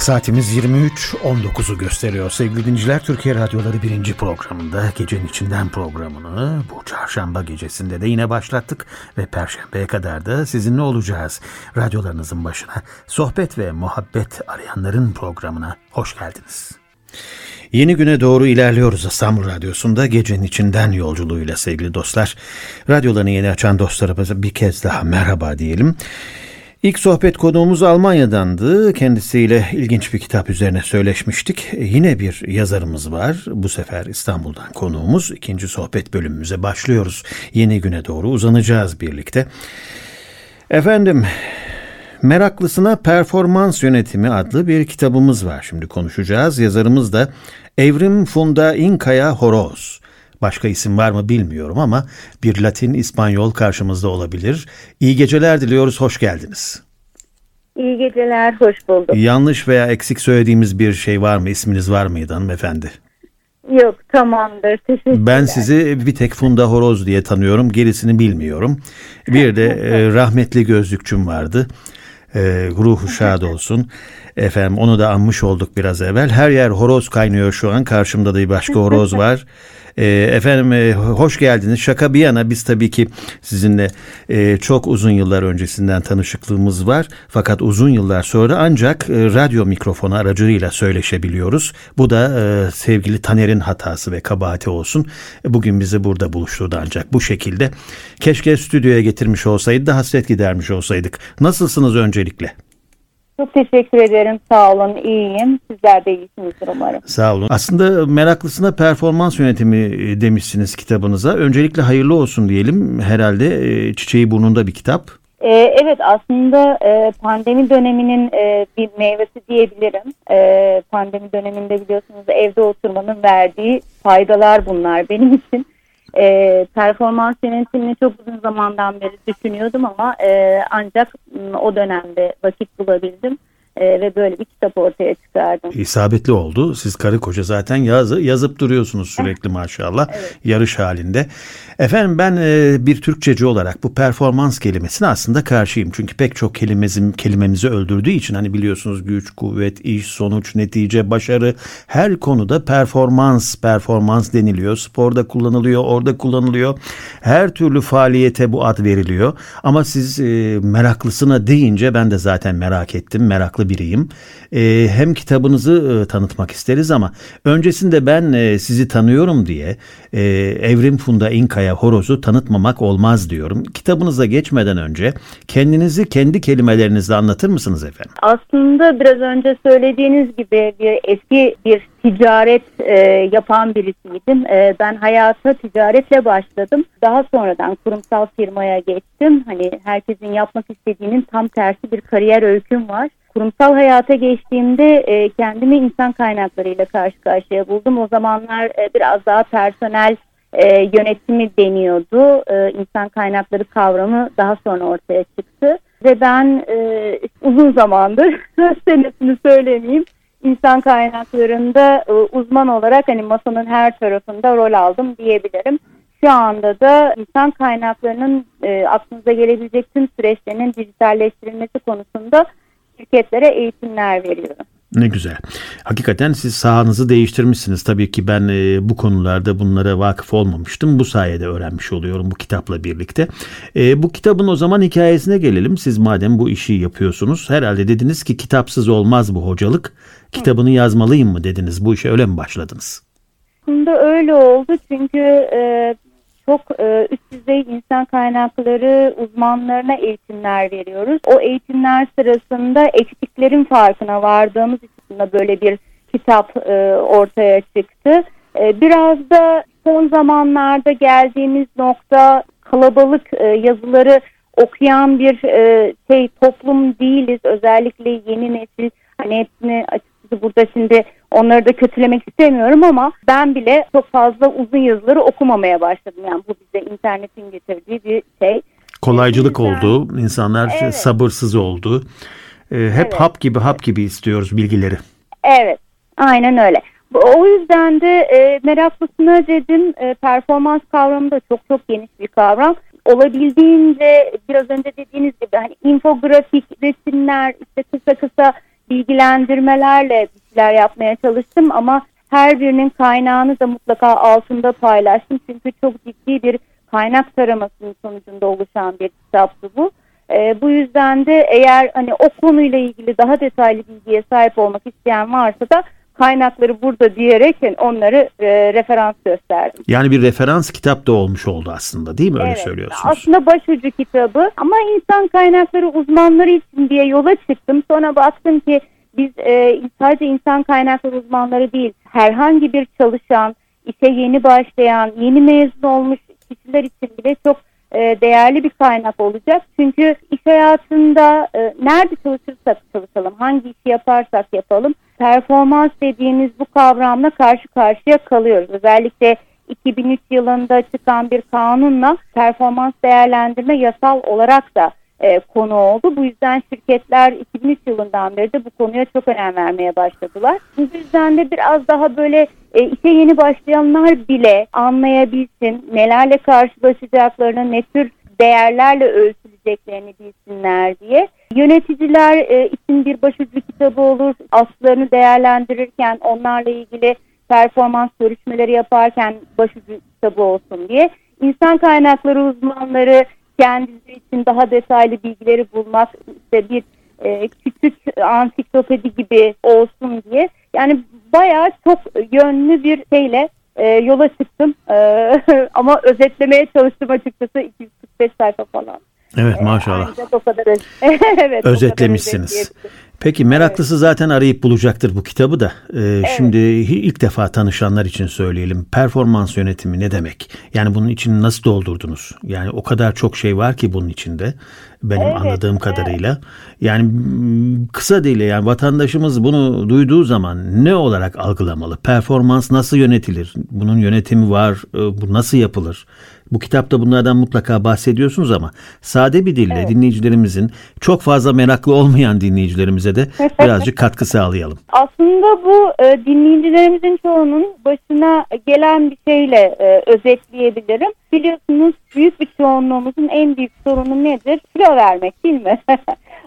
Saatimiz 23.19'u gösteriyor. Sevgili dinciler Türkiye Radyoları birinci programında Gecenin içinden programını bu çarşamba gecesinde de yine başlattık ve perşembeye kadar da sizinle olacağız. Radyolarınızın başına sohbet ve muhabbet arayanların programına hoş geldiniz. Yeni güne doğru ilerliyoruz İstanbul Radyosu'nda gecenin içinden yolculuğuyla sevgili dostlar. Radyolarını yeni açan dostlarımıza bir kez daha merhaba diyelim. İlk sohbet konuğumuz Almanya'dandı. Kendisiyle ilginç bir kitap üzerine söyleşmiştik. E, yine bir yazarımız var. Bu sefer İstanbul'dan konuğumuz. İkinci sohbet bölümümüze başlıyoruz. Yeni güne doğru uzanacağız birlikte. Efendim, Meraklısına Performans Yönetimi adlı bir kitabımız var. Şimdi konuşacağız. Yazarımız da Evrim Funda İnkaya Horoz. Başka isim var mı bilmiyorum ama bir Latin İspanyol karşımızda olabilir. İyi geceler diliyoruz, hoş geldiniz. İyi geceler, hoş bulduk. Yanlış veya eksik söylediğimiz bir şey var mı, isminiz var mıydı hanımefendi? Yok tamamdır teşekkürler. Ben sizi bir tek Funda Horoz diye tanıyorum gerisini bilmiyorum. Bir de e, rahmetli gözlükçüm vardı. E, ruhu şad olsun. Efendim onu da anmış olduk biraz evvel. Her yer horoz kaynıyor şu an. Karşımda da bir başka horoz var. E, efendim e, hoş geldiniz. Şaka bir yana biz tabii ki sizinle e, çok uzun yıllar öncesinden tanışıklığımız var. Fakat uzun yıllar sonra ancak e, radyo mikrofonu aracılığıyla söyleşebiliyoruz. Bu da e, sevgili Taner'in hatası ve kabahati olsun. E, bugün bizi burada buluşturdu ancak bu şekilde. Keşke stüdyoya getirmiş olsaydı da hasret gidermiş olsaydık. Nasılsınız öncelikle? Çok teşekkür ederim. Sağ olun. İyiyim. Sizler de iyisinizdir umarım. Sağ olun. Aslında meraklısına performans yönetimi e, demişsiniz kitabınıza. Öncelikle hayırlı olsun diyelim. Herhalde e, çiçeği burnunda bir kitap. Ee, evet aslında e, pandemi döneminin e, bir meyvesi diyebilirim. E, pandemi döneminde biliyorsunuz evde oturmanın verdiği faydalar bunlar benim için. E, performans yönetimini çok uzun zamandan beri düşünüyordum ama e, ancak o dönemde vakit bulabildim e, ve böyle bir kitap ortaya çıkardım. İsabetli oldu. Siz karı koca zaten yazı, yazıp duruyorsunuz sürekli maşallah evet. yarış halinde. Efendim ben e, bir Türkçeci olarak bu performans kelimesine aslında karşıyım. Çünkü pek çok kelimemizin, kelimemizi öldürdüğü için hani biliyorsunuz güç, kuvvet, iş, sonuç, netice, başarı her konuda performans, performans deniliyor. Sporda kullanılıyor, orada kullanılıyor. Her türlü faaliyete bu ad veriliyor. Ama siz e, meraklısına deyince ben de zaten merak ettim. Meraklı biriyim. E, hem kitabınızı e, tanıtmak isteriz ama öncesinde ben e, sizi tanıyorum diye e, Evrim Funda İnkaya horozu tanıtmamak olmaz diyorum. Kitabınıza geçmeden önce kendinizi kendi kelimelerinizle anlatır mısınız efendim? Aslında biraz önce söylediğiniz gibi bir eski bir ticaret e, yapan birisiydim. E, ben hayata ticaretle başladım. Daha sonradan kurumsal firmaya geçtim. Hani herkesin yapmak istediğinin tam tersi bir kariyer öyküm var kurumsal hayata geçtiğimde e, kendimi insan kaynaklarıyla karşı karşıya buldum. O zamanlar e, biraz daha personel e, yönetimi deniyordu. E, insan kaynakları kavramı daha sonra ortaya çıktı. Ve ben e, uzun zamandır senesini söylemeyeyim insan kaynaklarında e, uzman olarak hani masanın her tarafında rol aldım diyebilirim. Şu anda da insan kaynaklarının e, aklınıza gelebilecek tüm süreçlerinin dijitalleştirilmesi konusunda şirketlere eğitimler veriyorum. Ne güzel. Hakikaten siz sahanızı değiştirmişsiniz. Tabii ki ben e, bu konularda bunlara vakıf olmamıştım. Bu sayede öğrenmiş oluyorum bu kitapla birlikte. E, bu kitabın o zaman hikayesine gelelim. Siz madem bu işi yapıyorsunuz herhalde dediniz ki kitapsız olmaz bu hocalık. Kitabını yazmalıyım mı dediniz. Bu işe öyle mi başladınız? Aslında öyle oldu çünkü e, çok e, üst düzey insan kaynakları uzmanlarına eğitimler veriyoruz. O eğitimler sırasında eksiklerin farkına vardığımız için böyle bir kitap e, ortaya çıktı. E, biraz da son zamanlarda geldiğimiz nokta kalabalık e, yazıları okuyan bir e, şey toplum değiliz. Özellikle yeni nesil hani hepsini açıkçası burada şimdi Onları da kötülemek istemiyorum ama ben bile çok fazla uzun yazıları okumamaya başladım. Yani bu bize internetin getirdiği bir şey. Kolaycılık yüzden, oldu. İnsanlar evet. sabırsız oldu. Ee, hep evet. hap gibi hap gibi istiyoruz bilgileri. Evet. Aynen öyle. O yüzden de e, meraklısına dedim e, performans kavramı da çok çok geniş bir kavram. Olabildiğince biraz önce dediğiniz gibi hani infografik resimler işte kısa kısa bilgilendirmelerle bir şeyler yapmaya çalıştım ama her birinin kaynağını da mutlaka altında paylaştım. Çünkü çok ciddi bir kaynak taramasının sonucunda oluşan bir kitaptı bu. E, bu yüzden de eğer hani o konuyla ilgili daha detaylı bilgiye sahip olmak isteyen varsa da kaynakları burada diyerek yani onları e, referans gösterdim. Yani bir referans kitap da olmuş oldu aslında değil mi? Öyle evet, söylüyorsunuz. Aslında başucu kitabı ama insan kaynakları uzmanları için diye yola çıktım. Sonra baktım ki biz e, sadece insan kaynakları uzmanları değil herhangi bir çalışan, işe yeni başlayan, yeni mezun olmuş kişiler için bile çok e, değerli bir kaynak olacak. Çünkü iş hayatında e, nerede çalışırsak çalışalım, hangi işi yaparsak yapalım performans dediğimiz bu kavramla karşı karşıya kalıyoruz. Özellikle 2003 yılında çıkan bir kanunla performans değerlendirme yasal olarak da e, konu oldu. Bu yüzden şirketler 2003 yılından beri de bu konuya çok önem vermeye başladılar. Bu yüzden de biraz daha böyle e, işe yeni başlayanlar bile anlayabilsin, nelerle karşılaşacaklarını, ne tür değerlerle ölçüleceklerini bilsinler diye. Yöneticiler e, için bir başucu kitabı olur. Aslarını değerlendirirken onlarla ilgili performans görüşmeleri yaparken başucu kitabı olsun diye. İnsan kaynakları uzmanları kendisi için daha detaylı bilgileri bulmak işte bir e, küçük ansiklopedi gibi olsun diye. Yani bayağı çok yönlü bir şeyle e, yola çıktım e, ama özetlemeye çalıştım açıkçası 245 sayfa falan. Evet maşallah. o kadar öz evet, Özetlemişsiniz. Peki meraklısı evet. zaten arayıp bulacaktır bu kitabı da. Ee, evet. Şimdi ilk defa tanışanlar için söyleyelim. Performans yönetimi ne demek? Yani bunun için nasıl doldurdunuz? Yani o kadar çok şey var ki bunun içinde benim evet, anladığım evet. kadarıyla. Yani kısa değil yani vatandaşımız bunu duyduğu zaman ne olarak algılamalı? Performans nasıl yönetilir? Bunun yönetimi var. E, bu nasıl yapılır? Bu kitapta bunlardan mutlaka bahsediyorsunuz ama sade bir dille evet. dinleyicilerimizin çok fazla meraklı olmayan dinleyicilerimize de birazcık katkı sağlayalım. Aslında bu e, dinleyicilerimizin çoğunun başına gelen bir şeyle e, özetleyebilirim. Biliyorsunuz büyük bir çoğunluğumuzun en büyük sorunu nedir? Kilo vermek değil mi?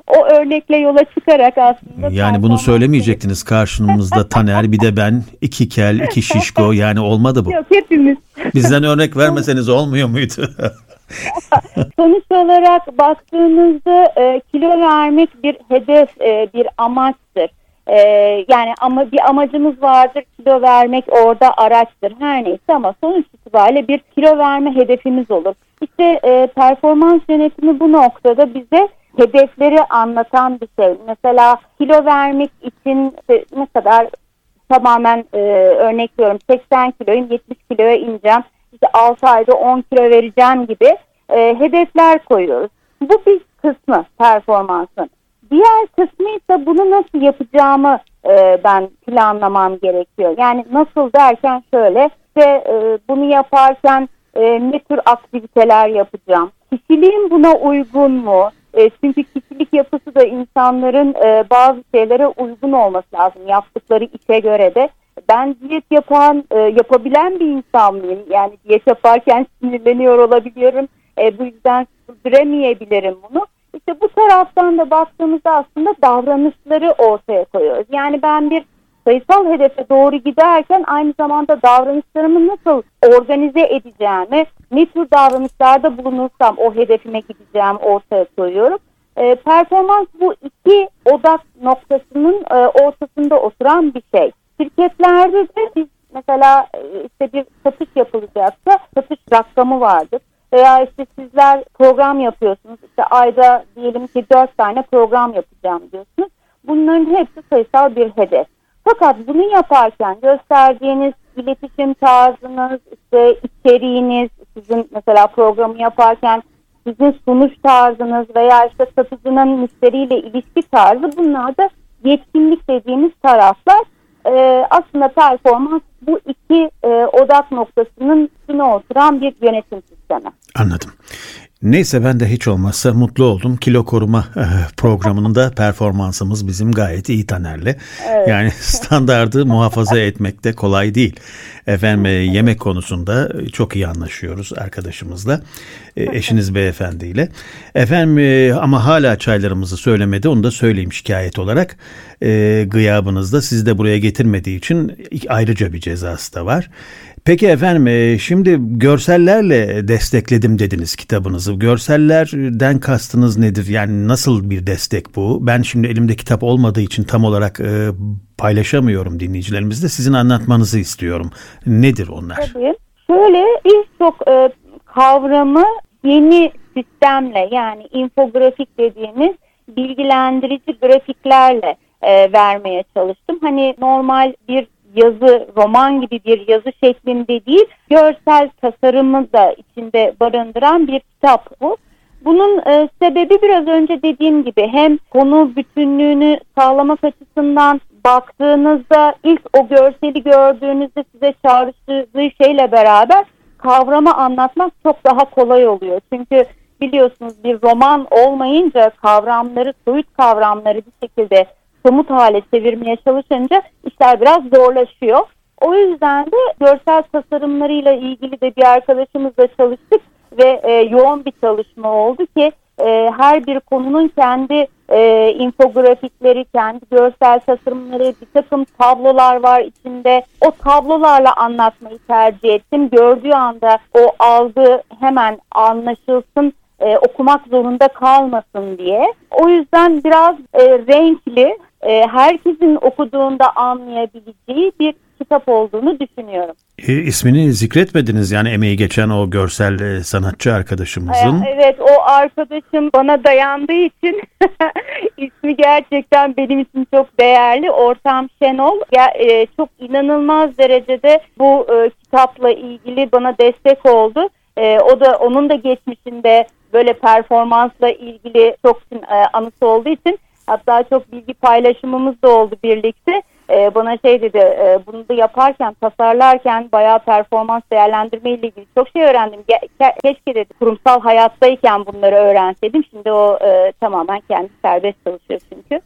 o örnekle yola çıkarak aslında. Yani bunu söylemeyecektiniz karşımızda Taner bir de ben iki kel iki şişko yani olmadı bu. Yok hepimiz. Bizden örnek vermeseniz olmuyor muydu? Sonuç olarak baktığınızda e, kilo vermek bir hedef, e, bir amaçtır. E, yani ama bir amacımız vardır kilo vermek orada araçtır her neyse ama sonuç itibariyle bir kilo verme hedefimiz olur. İşte e, performans yönetimi bu noktada bize hedefleri anlatan bir şey. Mesela kilo vermek için ne kadar tamamen e, örnek veriyorum 80 kiloyum 70 kiloya ineceğim. İşte 6 ayda 10 kilo vereceğim gibi e, hedefler koyuyoruz. Bu bir kısmı performansın. Diğer kısmı ise bunu nasıl yapacağımı e, ben planlamam gerekiyor. Yani nasıl derken şöyle işte e, bunu yaparken e, ne tür aktiviteler yapacağım? Kişiliğim buna uygun mu? E, çünkü kişilik yapısı da insanların e, bazı şeylere uygun olması lazım yaptıkları işe göre de. Ben diyet yapan, e, yapabilen bir insan mıyım? Yani diyet yaparken sinirleniyor olabiliyorum. E, bu yüzden sürdüremeyebilirim bunu. İşte bu taraftan da baktığımızda aslında davranışları ortaya koyuyoruz. Yani ben bir sayısal hedefe doğru giderken aynı zamanda davranışlarımı nasıl organize edeceğimi, ne tür davranışlarda bulunursam o hedefime gideceğim ortaya koyuyorum. E, performans bu iki odak noktasının e, ortasında oturan bir şey. Şirketlerde de biz mesela e, işte bir satış yapılacaksa satış rakamı vardır. Veya işte sizler program yapıyorsunuz. İşte ayda diyelim ki dört tane program yapacağım diyorsunuz. Bunların hepsi sayısal bir hedef. Fakat bunu yaparken gösterdiğiniz iletişim tarzınız, işte içeriğiniz, sizin mesela programı yaparken sizin sunuş tarzınız veya işte satıcının müşteriyle ilişki tarzı bunlar da yetkinlik dediğimiz taraflar. Ee, aslında performans bu iki e, odak noktasının üstüne oturan bir yönetim sistemi. Anladım. Neyse ben de hiç olmazsa mutlu oldum. Kilo koruma eh, programında performansımız bizim gayet iyi Taner'le. Evet. Yani standardı muhafaza etmek de kolay değil. Efendim e, yemek konusunda çok iyi anlaşıyoruz arkadaşımızla. E, eşiniz beyefendiyle. Efendim e, ama hala çaylarımızı söylemedi. Onu da söyleyeyim şikayet olarak. Gıyabınızda sizi de buraya getirmediği için ayrıca bir cezası da var. Peki efendim e, şimdi görsellerle destekledim dediniz kitabınızı. Görsellerden kastınız nedir? Yani nasıl bir destek bu? Ben şimdi elimde kitap olmadığı için tam olarak e, paylaşamıyorum dinleyicilerimizle. Sizin anlatmanızı istiyorum. Nedir onlar? Tabii. Şöyle birçok e, kavramı yeni sistemle yani infografik dediğimiz bilgilendirici grafiklerle vermeye çalıştım. Hani normal bir yazı, roman gibi bir yazı şeklinde değil, görsel tasarımı da içinde barındıran bir kitap bu. Bunun e, sebebi biraz önce dediğim gibi hem konu bütünlüğünü sağlamak açısından baktığınızda ilk o görseli gördüğünüzde size çağrıştırdığı şeyle beraber kavramı anlatmak çok daha kolay oluyor. Çünkü biliyorsunuz bir roman olmayınca kavramları, soyut kavramları bir şekilde somut hale çevirmeye çalışınca işler biraz zorlaşıyor. O yüzden de görsel tasarımlarıyla ilgili de bir arkadaşımızla çalıştık ve e, yoğun bir çalışma oldu ki e, her bir konunun kendi e, infografikleri, kendi görsel tasarımları, bir takım tablolar var içinde. O tablolarla anlatmayı tercih ettim. Gördüğü anda o algı hemen anlaşılsın, e, okumak zorunda kalmasın diye. O yüzden biraz e, renkli e, herkesin okuduğunda anlayabileceği bir kitap olduğunu düşünüyorum. E, ismini zikretmediniz yani emeği geçen o görsel e, sanatçı arkadaşımızın. E, evet o arkadaşım bana dayandığı için ismi gerçekten benim için çok değerli. Ortam Şenol e, çok inanılmaz derecede bu e, kitapla ilgili bana destek oldu. E, o da onun da geçmişinde böyle performansla ilgili çok e, anısı olduğu için Hatta çok bilgi paylaşımımız da oldu birlikte. Ee, bana şey dedi e, bunu da yaparken tasarlarken bayağı performans değerlendirme ile ilgili çok şey öğrendim. Ge- keşke dedi kurumsal hayattayken bunları öğrenseydim. Şimdi o e, tamamen kendi serbest çalışıyor çünkü.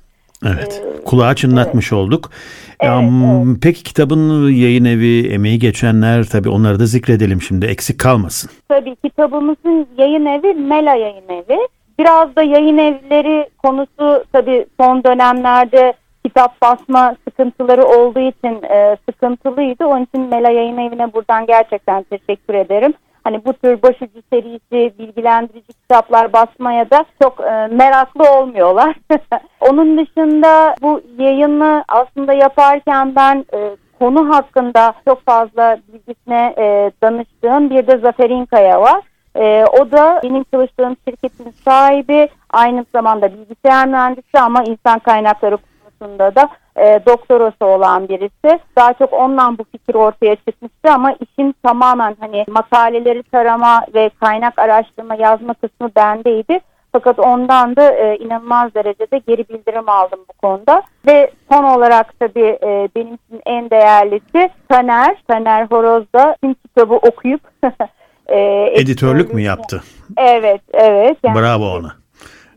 Evet. Ee, kulağa çınlatmış evet. olduk. Evet, evet. Peki kitabın yayın evi, emeği geçenler tabii onları da zikredelim şimdi eksik kalmasın. Tabii kitabımızın yayın evi Mela Yayın Evi. Biraz da yayın evleri konusu tabii son dönemlerde kitap basma sıkıntıları olduğu için e, sıkıntılıydı. Onun için Mela Yayın Evi'ne buradan gerçekten teşekkür ederim. Hani bu tür başucu serisi, bilgilendirici kitaplar basmaya da çok e, meraklı olmuyorlar. Onun dışında bu yayını aslında yaparken ben e, konu hakkında çok fazla bilgisine e, danıştığım bir de Zafer İnkaya var. E, o da benim çalıştığım şirketin sahibi aynı zamanda bilgisayar mühendisi ama insan kaynakları konusunda da e, doktorası olan birisi. Daha çok ondan bu fikir ortaya çıkmıştı ama işin tamamen hani makaleleri tarama ve kaynak araştırma yazma kısmı bendeydi. Fakat ondan da e, inanılmaz derecede geri bildirim aldım bu konuda. Ve son olarak tabii e, benim için en değerlisi Taner. Taner Horoz da tüm kitabı okuyup E, Editörlük mü yaptı? Evet, evet. Yani, Bravo ona.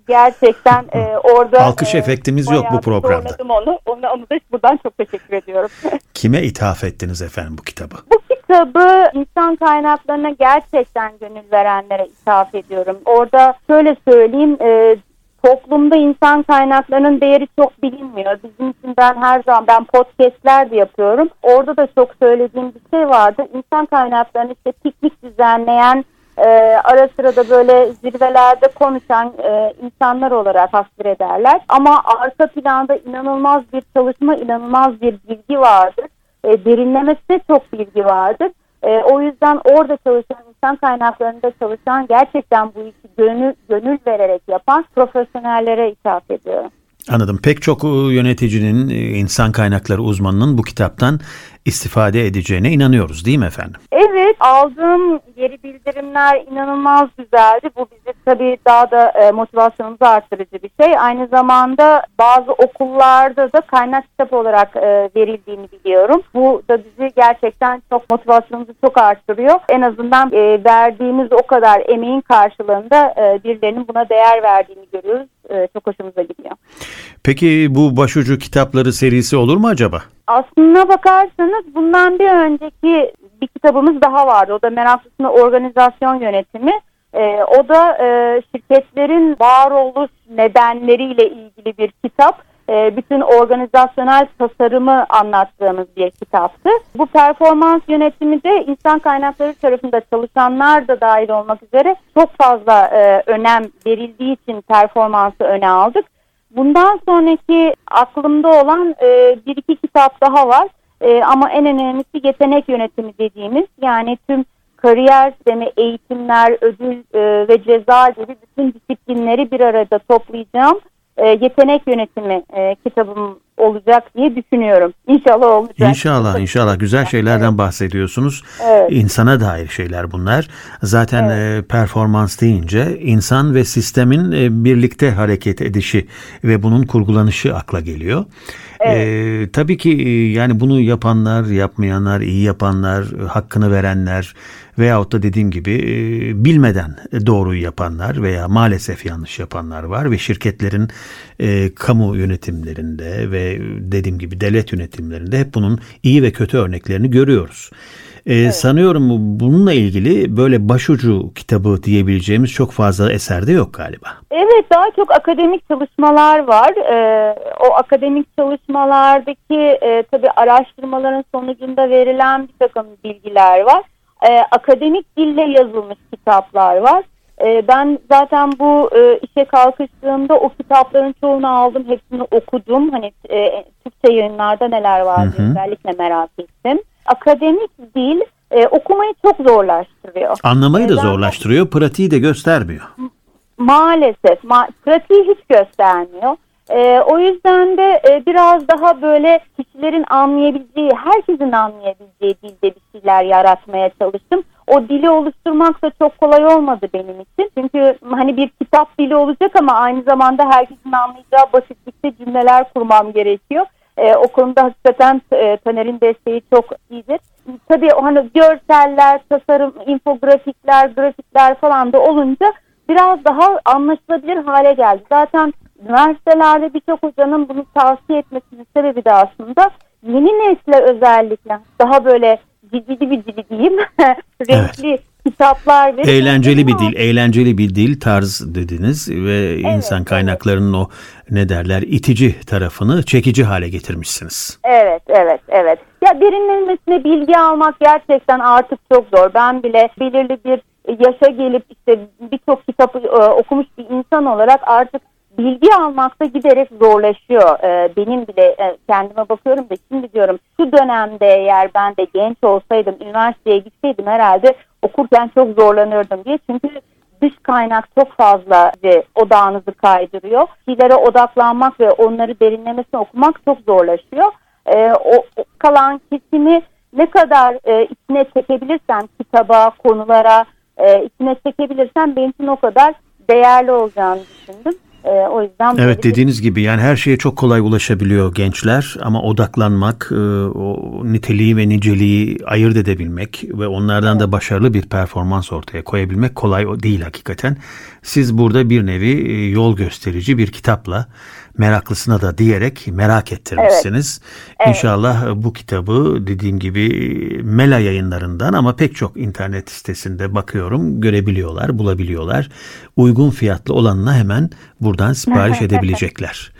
Gerçekten e, orada... Alkış e, efektimiz yok bu programda. Onu, onu, onu da buradan çok teşekkür ediyorum. Kime ithaf ettiniz efendim bu kitabı? Bu kitabı insan kaynaklarına gerçekten gönül verenlere ithaf ediyorum. Orada şöyle söyleyeyim, e, toplumda insan kaynaklarının değeri çok bilinmiyor. Bizim için ben her zaman ben podcastler de yapıyorum. Orada da çok söylediğim bir şey vardı. İnsan kaynaklarını işte piknik düzenleyen e, ara sıra da böyle zirvelerde konuşan e, insanlar olarak tasvir ederler. Ama arka planda inanılmaz bir çalışma, inanılmaz bir bilgi vardır. E, derinlemesine çok bilgi vardır. E, o yüzden orada çalışan, insan kaynaklarında çalışan gerçekten bu işi gönül, gönül vererek yapan profesyonellere ithaf ediyorum. Anladım. Pek çok e, yöneticinin, e, insan kaynakları uzmanının bu kitaptan istifade edeceğine inanıyoruz değil mi efendim? Evet aldığım geri bildirimler inanılmaz güzeldi. Bu bizi tabii daha da e, motivasyonumuzu arttırıcı bir şey. Aynı zamanda bazı okullarda da kaynak kitap olarak e, verildiğini biliyorum. Bu da bizi gerçekten çok motivasyonumuzu çok arttırıyor. En azından e, verdiğimiz o kadar emeğin karşılığında e, birilerinin buna değer verdiğini görüyoruz. E, çok hoşumuza gidiyor. Peki bu başucu kitapları serisi olur mu acaba? Aslına bakarsanız bundan bir önceki bir kitabımız daha vardı. O da Meraklısına Organizasyon Yönetimi. E, o da e, şirketlerin varoluş nedenleriyle ilgili bir kitap. E, bütün organizasyonel tasarımı anlattığımız bir kitaptı. Bu performans yönetimi de insan kaynakları tarafında çalışanlar da dahil olmak üzere çok fazla e, önem verildiği için performansı öne aldık. Bundan sonraki aklımda olan e, bir iki kitap daha var. E, ama en önemlisi yetenek yönetimi dediğimiz yani tüm kariyer sistemi, eğitimler, ödül e, ve ceza gibi bütün disiplinleri bir arada toplayacağım e, yetenek yönetimi e, kitabım olacak diye düşünüyorum. İnşallah olacak. İnşallah inşallah güzel şeylerden bahsediyorsunuz. Evet. İnsana dair şeyler bunlar. Zaten evet. e, performans deyince insan ve sistemin e, birlikte hareket edişi ve bunun kurgulanışı akla geliyor. Evet. E, tabii ki e, yani bunu yapanlar, yapmayanlar, iyi yapanlar, hakkını verenler veyahut da dediğim gibi bilmeden doğruyu yapanlar veya maalesef yanlış yapanlar var ve şirketlerin e, kamu yönetimlerinde ve dediğim gibi devlet yönetimlerinde hep bunun iyi ve kötü örneklerini görüyoruz. Ee, evet. Sanıyorum bununla ilgili böyle başucu kitabı diyebileceğimiz çok fazla eserde yok galiba. Evet daha çok akademik çalışmalar var. Ee, o akademik çalışmalardaki e, tabii araştırmaların sonucunda verilen bir takım bilgiler var. Ee, akademik dille yazılmış kitaplar var. Ee, ben zaten bu e, işe kalkıştığımda o kitapların çoğunu aldım. Hepsini okudum. Hani e, Türkçe yayınlarda neler var özellikle merak ettim akademik dil e, okumayı çok zorlaştırıyor. Anlamayı da zorlaştırıyor, pratiği de göstermiyor. Maalesef, ma pratiği hiç göstermiyor. E, o yüzden de e, biraz daha böyle kişilerin anlayabileceği, herkesin anlayabileceği dilde bir şeyler yaratmaya çalıştım. O dili oluşturmak da çok kolay olmadı benim için. Çünkü hani bir kitap dili olacak ama aynı zamanda herkesin anlayacağı basitlikte cümleler kurmam gerekiyor. E, o konuda hakikaten e, Taner'in desteği çok iyidir. Tabii hani görseller, tasarım, infografikler, grafikler falan da olunca biraz daha anlaşılabilir hale geldi. Zaten üniversitelerde birçok hocanın bunu tavsiye etmesinin sebebi de aslında yeni nesle özellikle daha böyle ciddi bir dili diyeyim, renkli evet kitaplar ve eğlenceli bir dil, eğlenceli bir dil tarz dediniz ve evet, insan kaynaklarının evet. o ne derler itici tarafını çekici hale getirmişsiniz. Evet, evet, evet. Ya derinlemesine bilgi almak gerçekten artık çok zor. Ben bile belirli bir yaşa gelip işte birçok kitap e, okumuş bir insan olarak artık bilgi almakta giderek zorlaşıyor. Ee, benim bile e, kendime bakıyorum da şimdi diyorum şu dönemde eğer ben de genç olsaydım üniversiteye gitseydim herhalde okurken çok zorlanırdım diye. Çünkü dış kaynak çok fazla odağınızı kaydırıyor. Şeylere odaklanmak ve onları derinlemesine okumak çok zorlaşıyor. Ee, o, o kalan kesimi ne kadar e, içine çekebilirsen kitaba, konulara e, içine çekebilirsen benim için o kadar değerli olacağını düşündüm. E, o yüzden Evet dediğiniz gibi yani her şeye çok kolay ulaşabiliyor gençler ama odaklanmak, e, o niteliği ve niceliği ayırt edebilmek ve onlardan evet. da başarılı bir performans ortaya koyabilmek kolay değil hakikaten. Siz burada bir nevi e, yol gösterici bir kitapla meraklısına da diyerek merak ettirmişsiniz. Evet. İnşallah evet. bu kitabı dediğim gibi Mela yayınlarından ama pek çok internet sitesinde bakıyorum görebiliyorlar, bulabiliyorlar. Uygun fiyatlı olanına hemen buradan sipariş edebilecekler.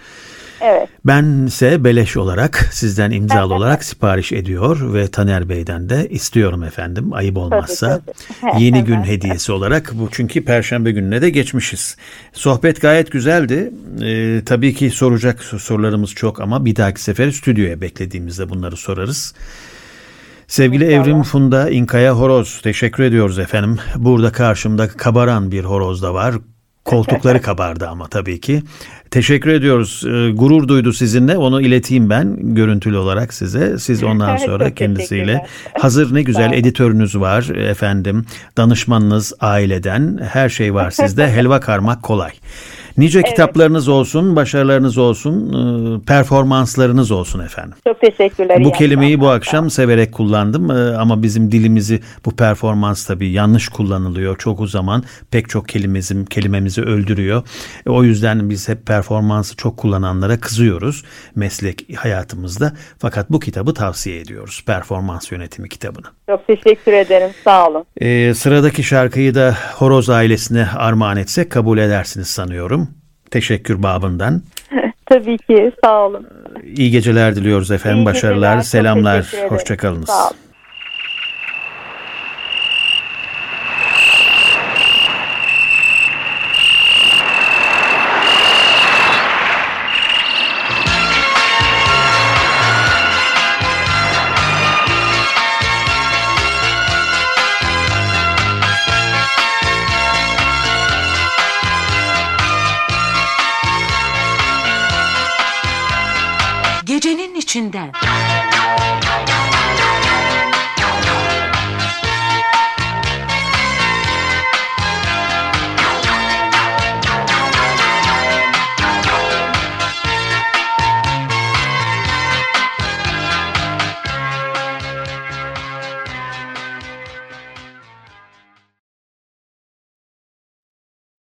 Evet. Bense beleş olarak sizden imzalı olarak sipariş ediyor ve Taner Bey'den de istiyorum efendim ayıp olmazsa. Tabii, tabii. Yeni gün hediyesi olarak bu çünkü perşembe gününe de geçmişiz. Sohbet gayet güzeldi. Ee, tabii ki soracak sorularımız çok ama bir dahaki sefer stüdyoya beklediğimizde bunları sorarız. Sevgili İnşallah. Evrim Funda İnkaya Horoz teşekkür ediyoruz efendim. Burada karşımda kabaran bir horoz da var Koltukları kabardı ama tabii ki. Teşekkür ediyoruz. Ee, gurur duydu sizinle. Onu ileteyim ben görüntülü olarak size. Siz ondan sonra kendisiyle. Hazır ne güzel editörünüz var efendim. Danışmanınız aileden. Her şey var sizde. Helva karmak kolay. Nice evet. kitaplarınız olsun, başarılarınız olsun, e, performanslarınız olsun efendim. Çok teşekkürler. Bu kelimeyi bu akşam severek kullandım e, ama bizim dilimizi bu performans tabii yanlış kullanılıyor. Çok o zaman pek çok kelimemizi, kelimemizi öldürüyor. E, o yüzden biz hep performansı çok kullananlara kızıyoruz meslek hayatımızda. Fakat bu kitabı tavsiye ediyoruz. Performans yönetimi kitabını. Çok teşekkür ederim. Sağ olun. Ee, sıradaki şarkıyı da Horoz ailesine armağan etsek kabul edersiniz sanıyorum. Teşekkür babından. Tabii ki. Sağ olun. İyi geceler diliyoruz efendim. İyi Başarılar, geceler. selamlar. Hoşçakalınız. Sağ olun. İçinden.